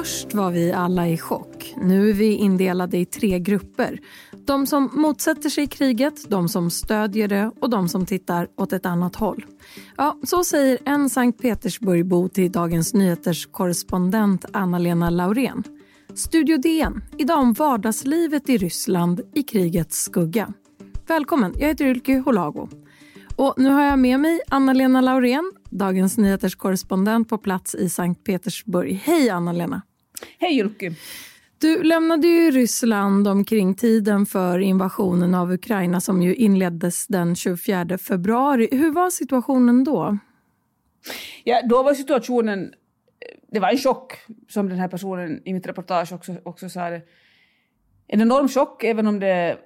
Först var vi alla i chock. Nu är vi indelade i tre grupper. De som motsätter sig kriget, de som stödjer det och de som tittar åt ett annat håll. Ja, så säger en Sankt Petersburgbo till Dagens Nyheters korrespondent Anna-Lena Laurén. Studio DN, idag om vardagslivet i Ryssland i krigets skugga. Välkommen, jag heter Ylke Holago. Och nu har jag med mig Anna-Lena Laurén, Dagens Nyheters korrespondent på plats i Sankt Petersburg. Hej Anna-Lena! Hej Ylke! Du lämnade ju Ryssland omkring tiden för invasionen av Ukraina som ju inleddes den 24 februari. Hur var situationen då? Ja, då var situationen... Det var en chock, som den här personen i mitt reportage också, också sa. Det. En enorm chock, även om det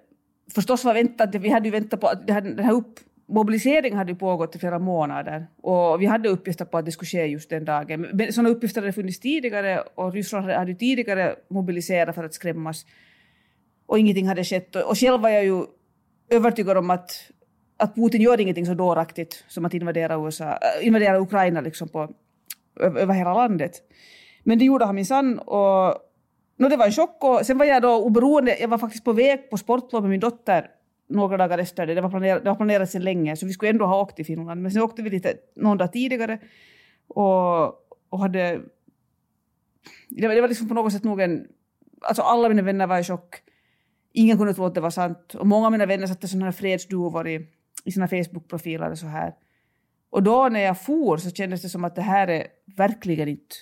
förstås var väntat. Vi hade ju väntat på att den här upp, mobiliseringen hade pågått i flera månader och vi hade uppgifter på att det skulle ske just den dagen. Men sådana uppgifter hade funnits tidigare och Ryssland hade tidigare mobiliserat för att skrämmas och ingenting hade skett. Och själv var jag ju övertygad om att, att Putin gör ingenting så dåraktigt som att invadera, USA, äh, invadera Ukraina liksom på, över hela landet. Men det gjorde han minsann och no, det var en chock och sen var jag då oberoende, jag var faktiskt på väg på sportlov med min dotter några dagar efter det. Det var, planerat, det var planerat sedan länge, så vi skulle ändå ha åkt till Finland. Men sen åkte vi lite någon dag tidigare och, och hade... Det var, det var liksom på något sätt nog en... Alltså alla mina vänner var i chock. Ingen kunde tro att det var sant. Och många av mina vänner satte sådana här fredsduvor i, i sina Facebook-profiler och så här. Och då när jag for så kändes det som att det här är verkligen inte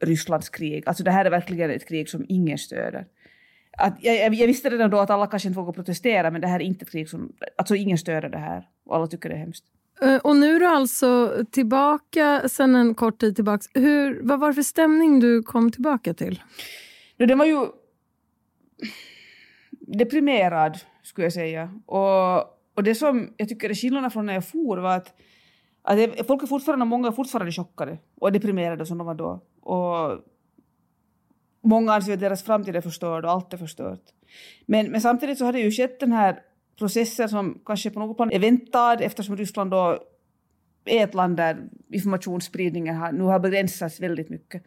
Rysslands krig. Alltså det här är verkligen ett krig som ingen stöder att jag, jag, visste redan då att alla kanske inte vågar protestera men det här är inte ett krig som, alltså ingen stöder det här och alla tycker det är hemskt. Eh, och nu är du alltså tillbaka sen en kort tid tillbaka. Hur, vad var det för stämning du kom tillbaka till? Den var ju deprimerad skulle jag säga. Och, och det som jag tycker är skillnaden från när jag for var att, att folk är fortfarande, många är fortfarande chockade och deprimerade som de var då. Och många anser att deras framtid är förstörd och allt är förstört. Men, men samtidigt så har det ju skett den här processen som kanske på något plan är väntad eftersom Ryssland då är ett land där informationsspridningen har, nu har begränsats väldigt mycket.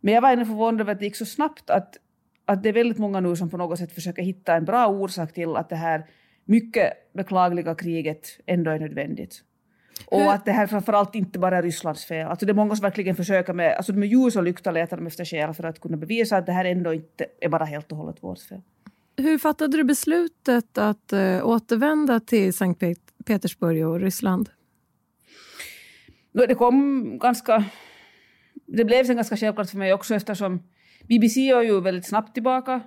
Men jag var ändå förvånad över att det gick så snabbt att, att det är väldigt många nu som på något sätt försöker hitta en bra orsak till att det här mycket beklagliga kriget ändå är nödvändigt. Och att det här framförallt inte bara är Rysslands fel. Alltså det är många som verkligen försöker med, alltså med ljus och lykta letar de efter skäl för att kunna bevisa att det här ändå inte är bara helt och hållet vårt fel. Hur fattade du beslutet att uh, återvända till Sankt Petersburg och Ryssland? Det kom ganska... Det blev sen ganska självklart för mig också eftersom BBC är ju väldigt snabbt tillbaka.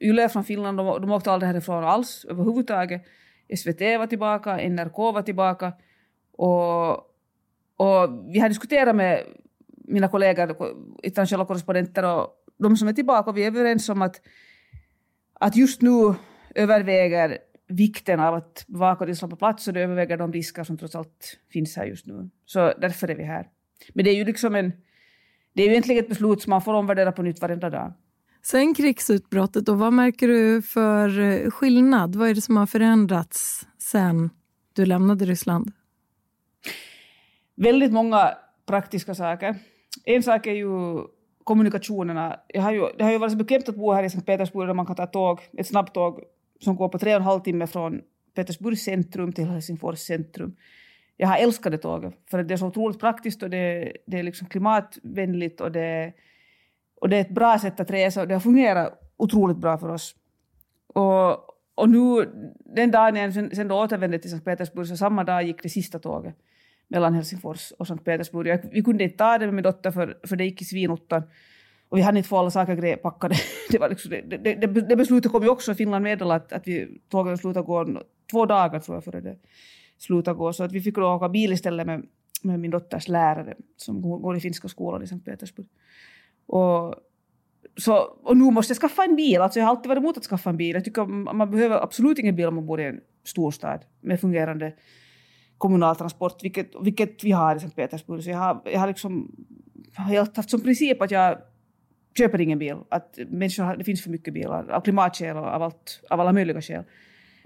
Yle från Finland, de, de åkte aldrig härifrån alls överhuvudtaget. SVT var tillbaka, NRK var tillbaka. Och, och vi har diskuterat med mina kollegor, internationella korrespondenter och de som är tillbaka och vi är överens om att, att just nu överväger vikten av att bevaka Ryssland på plats och det överväger de risker som trots allt finns här just nu. Så därför är vi här. Men det är ju liksom en... Det är ju egentligen ett beslut som man får omvärdera på nytt varenda dag. Sen krigsutbrottet, då, vad märker du för eh, skillnad? Vad är det som har förändrats sen du lämnade Ryssland? Väldigt många praktiska saker. En sak är ju kommunikationerna. Jag har ju, det har ju varit så bekvämt att bo här i Sankt Petersburg där man kan ta tåg, ett snabbtåg som går på tre och en halv timme från Petersburgs centrum till Helsingfors centrum. Jag har älskat det tåget för att det är så otroligt praktiskt och det, det är liksom klimatvänligt och det, och det är ett bra sätt att resa och det har fungerat otroligt bra för oss. Och, och nu, den dagen jag sen, sen då återvände till Sankt Petersburg, så samma dag gick det sista tåget mellan Helsingfors och Sankt Petersburg. Vi kunde inte ta det med min dotter för, för det gick i svinottan. Och vi hann inte få alla saker packade. Det, var liksom, det, det, det, det beslutet kom ju också, Finland meddelade att, att vi tågen slutade gå två dagar tror jag före det slutade gå. Så att vi fick då åka bil istället med, med min dotters lärare som går i finska skolan i Sankt Petersburg. Och, så, och nu måste jag skaffa en bil. Alltså jag har alltid varit emot att skaffa en bil. Jag tycker man behöver absolut ingen bil om man bor i en storstad med fungerande kommunaltransport, vilket, vilket vi har i Sankt Petersburg. Så jag har, jag har liksom helt haft som princip att jag köper ingen bil. Att människor, det finns för mycket bilar av klimatskäl och av, allt, av alla möjliga skäl.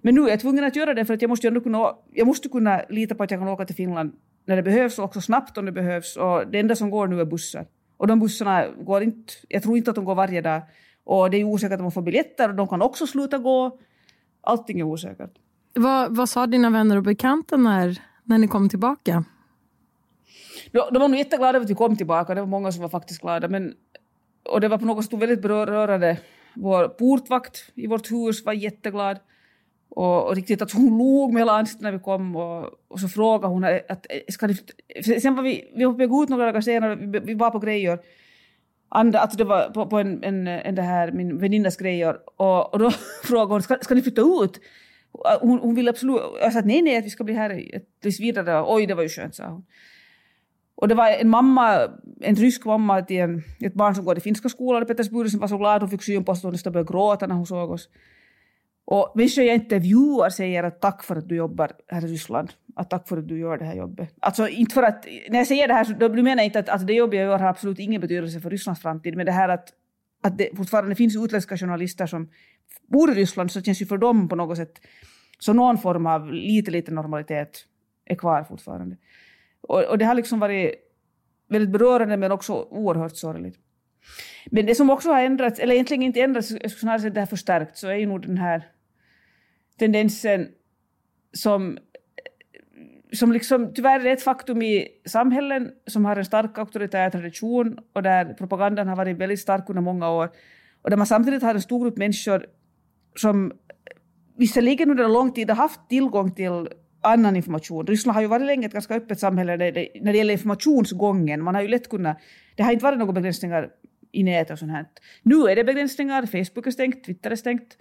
Men nu är jag tvungen att göra det för att jag måste, ändå kunna, jag måste kunna lita på att jag kan åka till Finland när det behövs och också snabbt om det behövs. Och det enda som går nu är bussar. Och de bussarna går inte, jag tror inte att de går varje dag. Och det är osäkert om man får biljetter och de kan också sluta gå. Allting är osäkert. Vad, vad sa dina vänner och bekanta när, när ni kom tillbaka? De, var nog jätteglada över att vi kom tillbaka, det var många som var faktiskt glada. Men, och det var på något sätt väldigt berörande. Vår portvakt i vårt hus var jätteglad. Och, och riktigt att hon log med hela ansiktet när vi kom och, och så frågade hon att ska ni, sen var vi, vi var på väg ut några dagar senare, vi, vi var på grejer. Andra, alltså det var på, på en, en, en det här, min väninnas grejer och, och då frågade hon ska, ska ni flytta ut? Hon, hon ville absolut, jag sa nej nej att vi ska bli här tills vidare. Oj det var ju skönt sa hon. Och det var en mamma, en rysk mamma till en, ett barn som går i finska skolan i Petersburg som var så glad hon fick syn på oss och nästan började gråta när hon såg oss. Och människor jag intervjuar säger att tack för att du jobbar här i Ryssland. Att tack för att du gör det här jobbet. Alltså inte för att, när jag säger det här så då menar jag inte att, att det jobb jag gör har absolut ingen betydelse för Rysslands framtid. Men det här att, att det fortfarande finns utländska journalister som bor i Ryssland så känns ju för dem på något sätt så någon form av lite, lite normalitet är kvar fortfarande. Och, och det har liksom varit väldigt berörande men också oerhört sorgligt. Men det som också har ändrats, eller egentligen inte ändrats, jag skulle snarare säga det har förstärkts, så är ju nog den här tendensen som, som liksom tyvärr är ett faktum i samhällen som har en stark auktoritär tradition och där propagandan har varit väldigt stark under många år och där man samtidigt har en stor grupp människor som visserligen under lång tid har haft tillgång till annan information. Ryssland har ju varit länge ett ganska öppet samhälle när det, när det gäller informationsgången. Man har ju lätt kunnat, det har inte varit några begränsningar i nätet och sånt här. Nu är det begränsningar, Facebook är stängt, Twitter är stängt.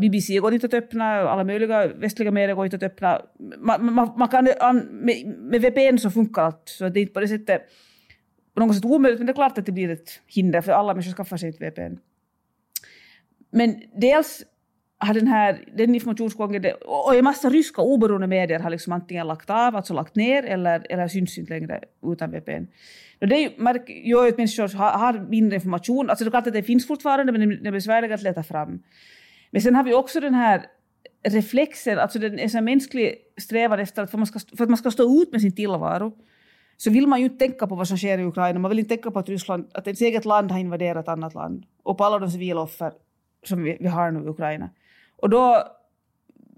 BBC går inte att öppna, alla möjliga västliga medier går inte att öppna. Man, man, man kan, med, med, VPN så funkar allt, så det är inte på det sättet på något sätt omöjligt, men det är klart att det blir ett hinder för alla människor skaffar sig ett VPN. Men dels har den här den informationsgången, och en massa ryska oberoende medier har liksom antingen lagt av, alltså lagt ner, eller, eller syns inte längre utan VPN. Och det gör ju att människor har, har mindre information. Alltså det är klart att det finns fortfarande, men det är besvärligt att leta fram. Men sen har vi också den här reflexen, alltså den är en mänsklig strävan efter att för, man ska, för att man ska stå ut med sin tillvaro, så vill man ju inte tänka på vad som sker i Ukraina. Man vill inte tänka på att Ryssland, att ens eget land har invaderat ett annat land och på alla de civiloffer som vi, vi har nu i Ukraina. Och då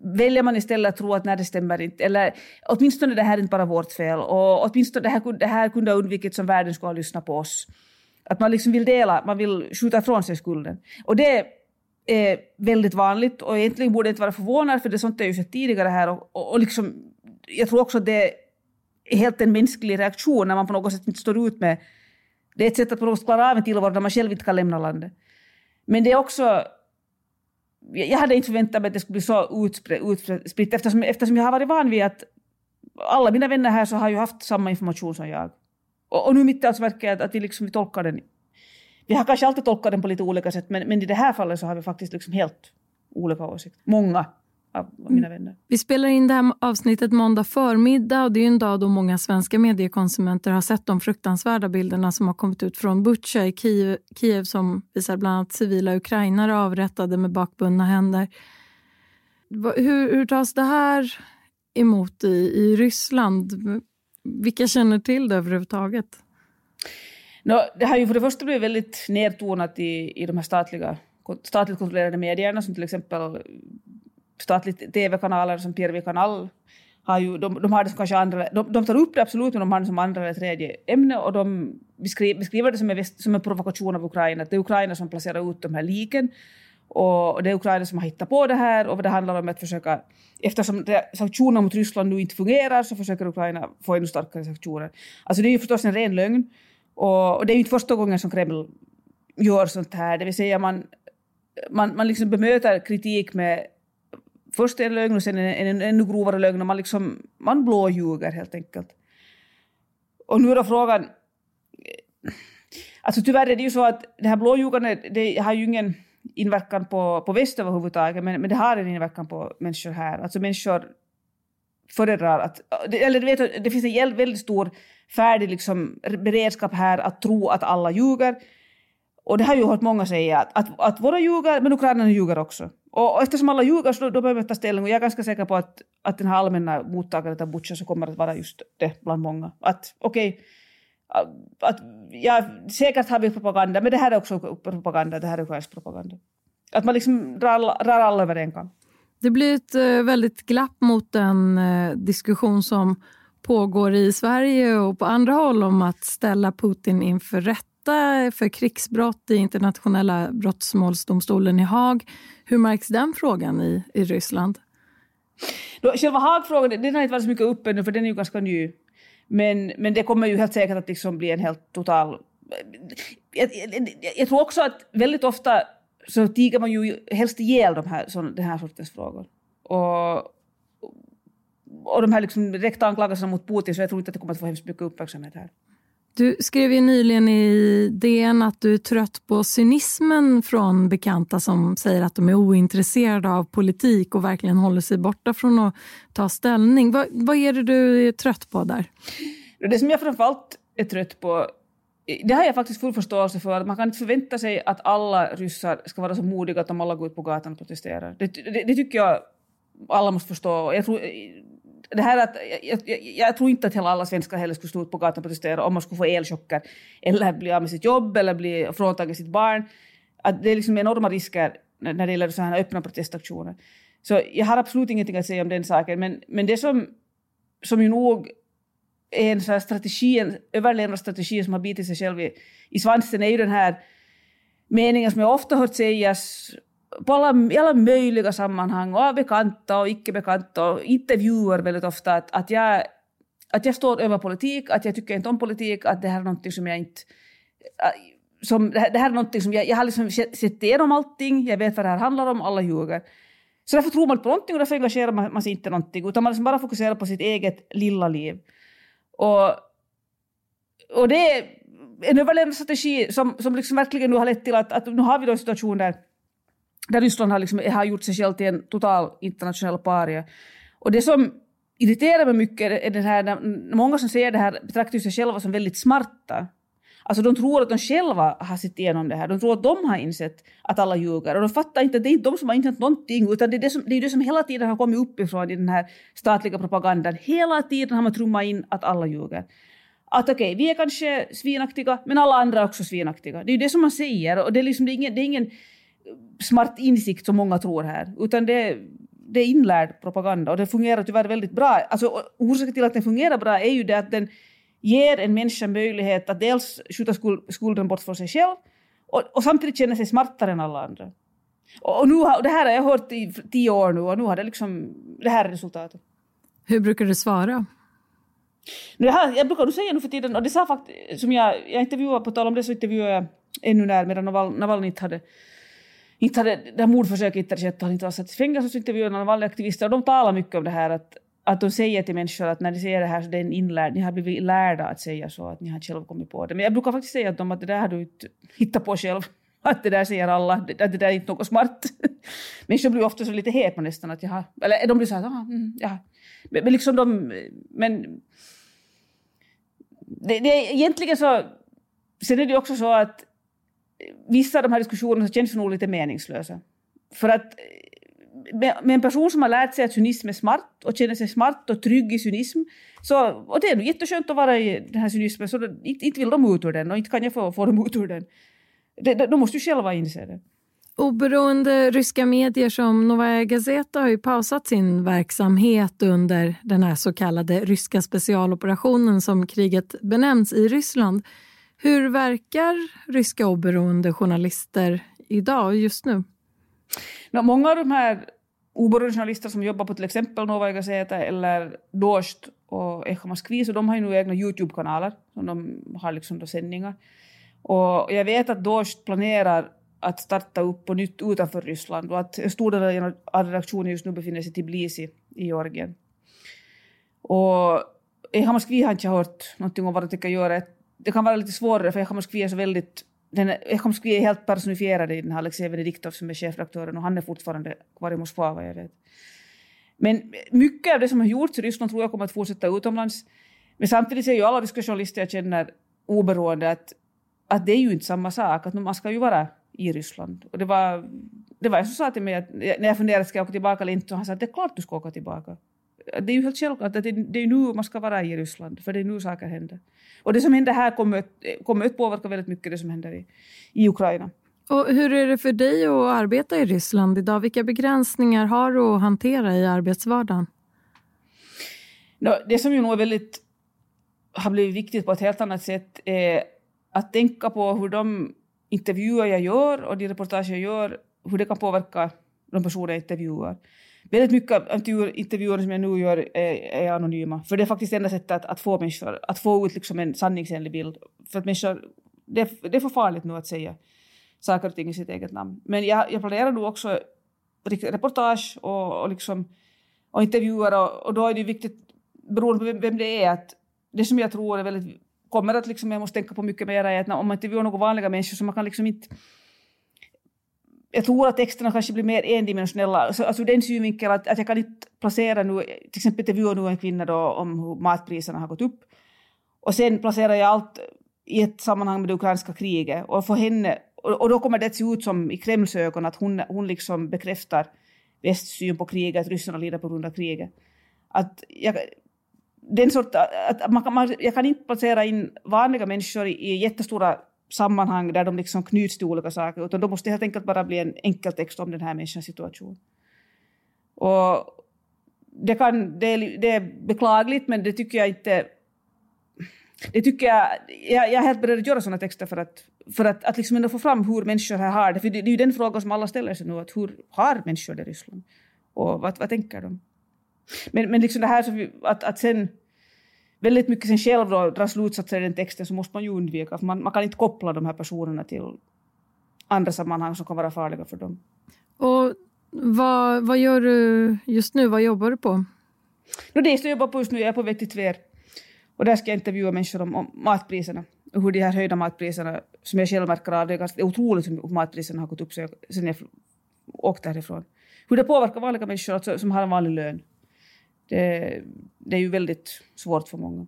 väljer man istället att tro att när det stämmer inte. Eller åtminstone det här är inte bara vårt fel. Och åtminstone det här, det här kunde ha undvikits om världen skulle ha lyssnat på oss. Att man liksom vill dela, man vill skjuta ifrån sig skulden. Och det är väldigt vanligt och egentligen borde jag inte vara förvånad för det sånt har jag ju sett tidigare här. Och, och, och liksom, jag tror också att det är helt en mänsklig reaktion när man på något sätt inte står ut med... Det är ett sätt att på något sätt klara av en tillvaro där man själv inte kan lämna landet. Men det är också jag hade inte förväntat mig att det skulle bli så utspritt eftersom, eftersom jag har varit van vid att alla mina vänner här så har ju haft samma information som jag. Och, och nu mitt i allt märker jag att, att vi, liksom, vi tolkar den. Vi har kanske alltid tolkat den på lite olika sätt men, men i det här fallet så har vi faktiskt liksom helt olika åsikter. Många av mina mm. vänner. Vi spelar in det här avsnittet måndag förmiddag och det är en dag då många svenska mediekonsumenter har sett de fruktansvärda bilderna som har kommit ut från Butja i Kiev, Kiev som visar bland annat civila ukrainare avrättade med bakbundna händer. Hur, hur tas det här emot i, i Ryssland? Vilka känner till det överhuvudtaget? No, det har ju för det första blivit väldigt nedtonat i, i de här statliga, statligt kontrollerade medierna som till exempel statliga tv-kanaler som PRV kanal har ju, de, de har det som kanske andra, de, de tar upp det absolut men de har det som andra eller tredje ämne och de beskriver, beskriver det som en, som en provokation av Ukraina, att det är Ukraina som placerar ut de här liken och det är Ukraina som har hittat på det här och det handlar om att försöka, eftersom sanktionerna mot Ryssland nu inte fungerar så försöker Ukraina få ännu starkare sanktioner. Alltså det är ju förstås en ren lögn och, och det är ju inte första gången som Kreml gör sånt här, det vill säga man, man, man liksom bemöter kritik med först en lögn och sen en, en, en ännu grovare lögn och man, liksom, man blåljuger helt enkelt. Och nu är då frågan... Alltså tyvärr är det ju så att det här blåljugandet det har ju ingen inverkan på, på väst överhuvudtaget men, men det har en inverkan på människor här. Alltså människor föredrar att... Eller vet, det finns en väldigt stor färdig liksom, beredskap här att tro att alla ljuger. Och det har ju hört många säga att, att, att våra ljuger, men ukrainarna ljuger också. Och eftersom alla ljuger så då behöver vi ta ställning och jag är ganska säker på att, att den här allmänna mottagandet av Butja så kommer att vara just det bland många. Att okej, okay, att ja, säkert har vi propaganda, men det här är också propaganda, det här är ukrainsk propaganda. Att man liksom drar, drar alla över en kam. Det blir ett eh, väldigt glapp mot den eh, diskussion som pågår i Sverige och på andra håll om att ställa Putin inför rätta för krigsbrott i internationella brottmålsdomstolen i Haag. Hur märks den frågan i, i Ryssland? Då, själva Haagfrågan den har inte varit så mycket uppe nu för den är ju ganska ny. Men, men det kommer ju helt säkert att liksom bli en helt total... Jag, jag, jag tror också att väldigt ofta så tiger man ju helst ihjäl de här, så, den här sortens frågor. Och, och de här liksom direkta anklagelserna mot Putin, så jag tror inte att det kommer att få hemskt mycket uppmärksamhet här. Du skrev ju nyligen i DN att du är trött på cynismen från bekanta som säger att de är ointresserade av politik och verkligen håller sig borta från att ta ställning. Vad, vad är det du är trött på där? Det som jag framförallt är trött på det har jag faktiskt full förståelse för. att Man kan inte förvänta sig att alla ryssar ska vara så modiga att de alla går ut på gatan och protesterar. Det, det, det tycker jag alla måste förstå. Jag tror, det här att, jag, jag, jag, tror inte att hela alla svenskar heller skulle stå ut på gatan och protestera om man skulle få elchocker eller bli av med sitt jobb eller bli fråntagen sitt barn. Att det är liksom enorma risker när det gäller så här öppna protestaktioner. Så jag har absolut ingenting att säga om den saken, men, men det som, som ju nog en en här strategi, en överlevnadsstrategi som har bitit sig själv i, i svansen är ju den här meningen som jag ofta hört sägas på alla, i alla möjliga sammanhang, och av bekanta och icke bekanta och intervjuer väldigt ofta, att, att, jag, att jag står över politik, att jag tycker inte om politik, att det här är någonting som jag inte... Äh, som, det, här, det här är någonting som jag, jag har liksom sett igenom allting, jag vet vad det här handlar om, alla ljuger. Så därför tror man inte på någonting och därför engagerar man, man sig inte någonting, utan man liksom bara fokuserar på sitt eget lilla liv. Och, och det är en överlevnadsstrategi som, som liksom verkligen nu har lett till att, att nu har vi då en situation där där Ryssland har, liksom, har gjort sig själv till en total internationell paria. Och det som irriterar mig mycket är den här, när många som säger det här betraktar sig själva som väldigt smarta. Alltså de tror att de själva har sett igenom det här. De tror att de har insett att alla ljuger. Och de fattar inte att det är inte de som har insett någonting, utan det är det som, det, är det som hela tiden har kommit uppifrån i den här statliga propagandan. Hela tiden har man trummat in att alla ljuger. Att okej, okay, vi är kanske svinaktiga, men alla andra är också svinaktiga. Det är ju det som man säger. Och det är, liksom, det är ingen, det är ingen smart insikt som många tror här, utan det, det är inlärd propaganda och det fungerar tyvärr väldigt bra. Alltså, orsaken till att den fungerar bra är ju det att den ger en människa möjlighet att dels skjuta skulden bort från sig själv och, och samtidigt känna sig smartare än alla andra. Och, och nu har, det här har jag hört i tio år nu och nu har det liksom, det här är resultatet. Hur brukar du svara? Det här, jag brukar nog säga nu för tiden, och det sa faktiskt, som jag, jag intervjuade, på tal om det så intervjuade jag ännu när medan Navalny inte hade inte hade, det här mordförsöket inte hade skett, han inte var satt i fängelse, så intervjuade några vanliga aktivister och de talar mycket om det här att, att de säger till människor att när de säger det här så det är en inlärd, ni har blivit lärda att säga så, att ni har själv kommit på det. Men jag brukar faktiskt säga till dem att det där har du inte hittat på själv. Att det där säger alla, att det där är inte något smart. Människor blir ofta så lite häpna nästan att jaha, eller de blir så här, ah, mm, ja. Men, men liksom de, men det, det, egentligen så, sen är det också så att vissa av de här diskussionerna känns nog lite meningslösa. För att med, en person som har lärt sig att cynism är smart och känner sig smart och trygg i cynism, så, och det är nog jätteskönt att vara i den här cynismen, så inte, inte vill de ut ur den och inte kan jag få, få dem ut ur den. De, de måste ju själva inse det. Oberoende ryska medier som Novaja Gazeta har ju pausat sin verksamhet under den här så kallade ryska specialoperationen som kriget benämns i Ryssland. Hur verkar ryska oberoende journalister idag, just nu? No, många av de här oberoende journalister som jobbar på till exempel Novaja Gazeta eller Dost och Echo Moskvi, så de har ju nu egna Youtube-kanaler som de har liksom då sändningar. Och jag vet att Dost planerar att starta upp på nytt utanför Ryssland och att en stor del av redaktionen just nu befinner sig i Tbilisi i Georgien. Och Echo Moskvi har inte hört någonting om vad de tänker göra det kan vara lite svårare för Echamoskvi är så väldigt Echamoskvi är helt personifierad i den här Alexej Venediktov som är chefredaktören och han är fortfarande kvar i Moskva vad jag vet. Men mycket av det som har gjorts i Ryssland tror jag kommer att fortsätta utomlands. Men samtidigt säger ju alla ryska journalister jag känner oberoende att, att det är ju inte samma sak, att man ska ju vara i Ryssland. Och det var, det var jag som sa till mig att när jag funderade ska jag åka tillbaka eller inte, och han sa att det är klart du ska åka tillbaka. Det är ju helt självklart att det, det är nu man ska vara i Ryssland, för det är nu saker händer. Och det som händer här kommer, kommer att påverka väldigt mycket det som händer i, i Ukraina. Och hur är det för dig att arbeta i Ryssland idag? Vilka begränsningar har du att hantera i arbetsvardagen? No, det som ju nog är väldigt, har blivit viktigt på ett helt annat sätt är att tänka på hur de intervjuer jag gör och de reportage jag gör, hur det kan påverka de personer jag intervjuar. Väldigt mycket av intervjuerna som jag nu gör är, är anonyma, för det är faktiskt enda sättet att, att få människor, att få ut liksom en sanningsenlig bild. För att människor, det, det är för farligt nu att säga saker och ting i sitt eget namn. Men jag, jag planerar nu också reportage och, och, liksom, och intervjuer och, och då är det viktigt, beroende på vem det är, att det som jag tror är väldigt, kommer att liksom, jag måste tänka på mycket mer är att om man intervjuar några vanliga människor så man kan liksom inte jag tror att texterna kanske blir mer endimensionella. Så, alltså den synvinkeln att, att jag kan inte placera nu, till exempel intervjua nu en kvinna då om hur matpriserna har gått upp. Och sen placerar jag allt i ett sammanhang med det ukrainska kriget och för henne och, och då kommer det att se ut som i Kremls ögon att hon, hon liksom bekräftar västs syn på kriget, att ryssarna lider på grund av kriget. Att jag, den sort, att man, man, jag kan inte placera in vanliga människor i, i jättestora sammanhang där de liksom knyts till olika saker, utan då måste det helt enkelt bara bli en enkel text om den här människans situation. Och det, kan, det, är, det är beklagligt, men det tycker jag inte... Det tycker jag, jag, jag är helt beredd att göra sådana texter för att, för att, att liksom ändå få fram hur människor här har det. För det, det är ju den frågan som alla ställer sig nu, att hur har människor det i Ryssland? Och vad, vad tänker de? Men, men liksom det här vi, att, att sen väldigt mycket sen själv då dra slutsatser i den texten så måste man ju undvika, för man, man kan inte koppla de här personerna till andra sammanhang som kan vara farliga för dem. Och vad, vad gör du just nu? Vad jobbar du på? No, det jag jobbar på just nu, jag är på väg till Tver. Och där ska jag intervjua människor om, om matpriserna och hur de här höjda matpriserna, som jag själv märker av, det är, ganska, otroligt hur matpriserna har gått upp sen jag åkte härifrån. Hur det påverkar vanliga människor alltså, som har en vanlig lön det, det är ju väldigt svårt för många.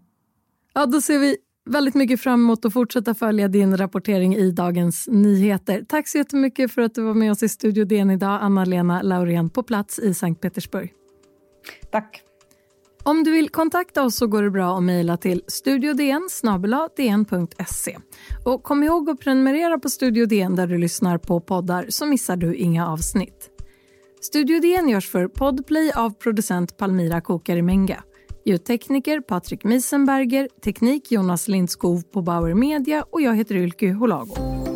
Ja, då ser vi väldigt mycket fram emot att fortsätta följa din rapportering i Dagens Nyheter. Tack så jättemycket för att du var med oss i Studio DN idag, Anna-Lena Laurén på plats i Sankt Petersburg. Tack. Om du vill kontakta oss så går det bra att mejla till studiodn dn.se. Och kom ihåg att prenumerera på Studio DN där du lyssnar på poddar så missar du inga avsnitt. Studio DN görs för Podplay av producent Palmira Kokarimenga. Ljudtekniker Patrik Misenberger, teknik Jonas Lindskov på Bauer Media och jag heter Ylke Holago.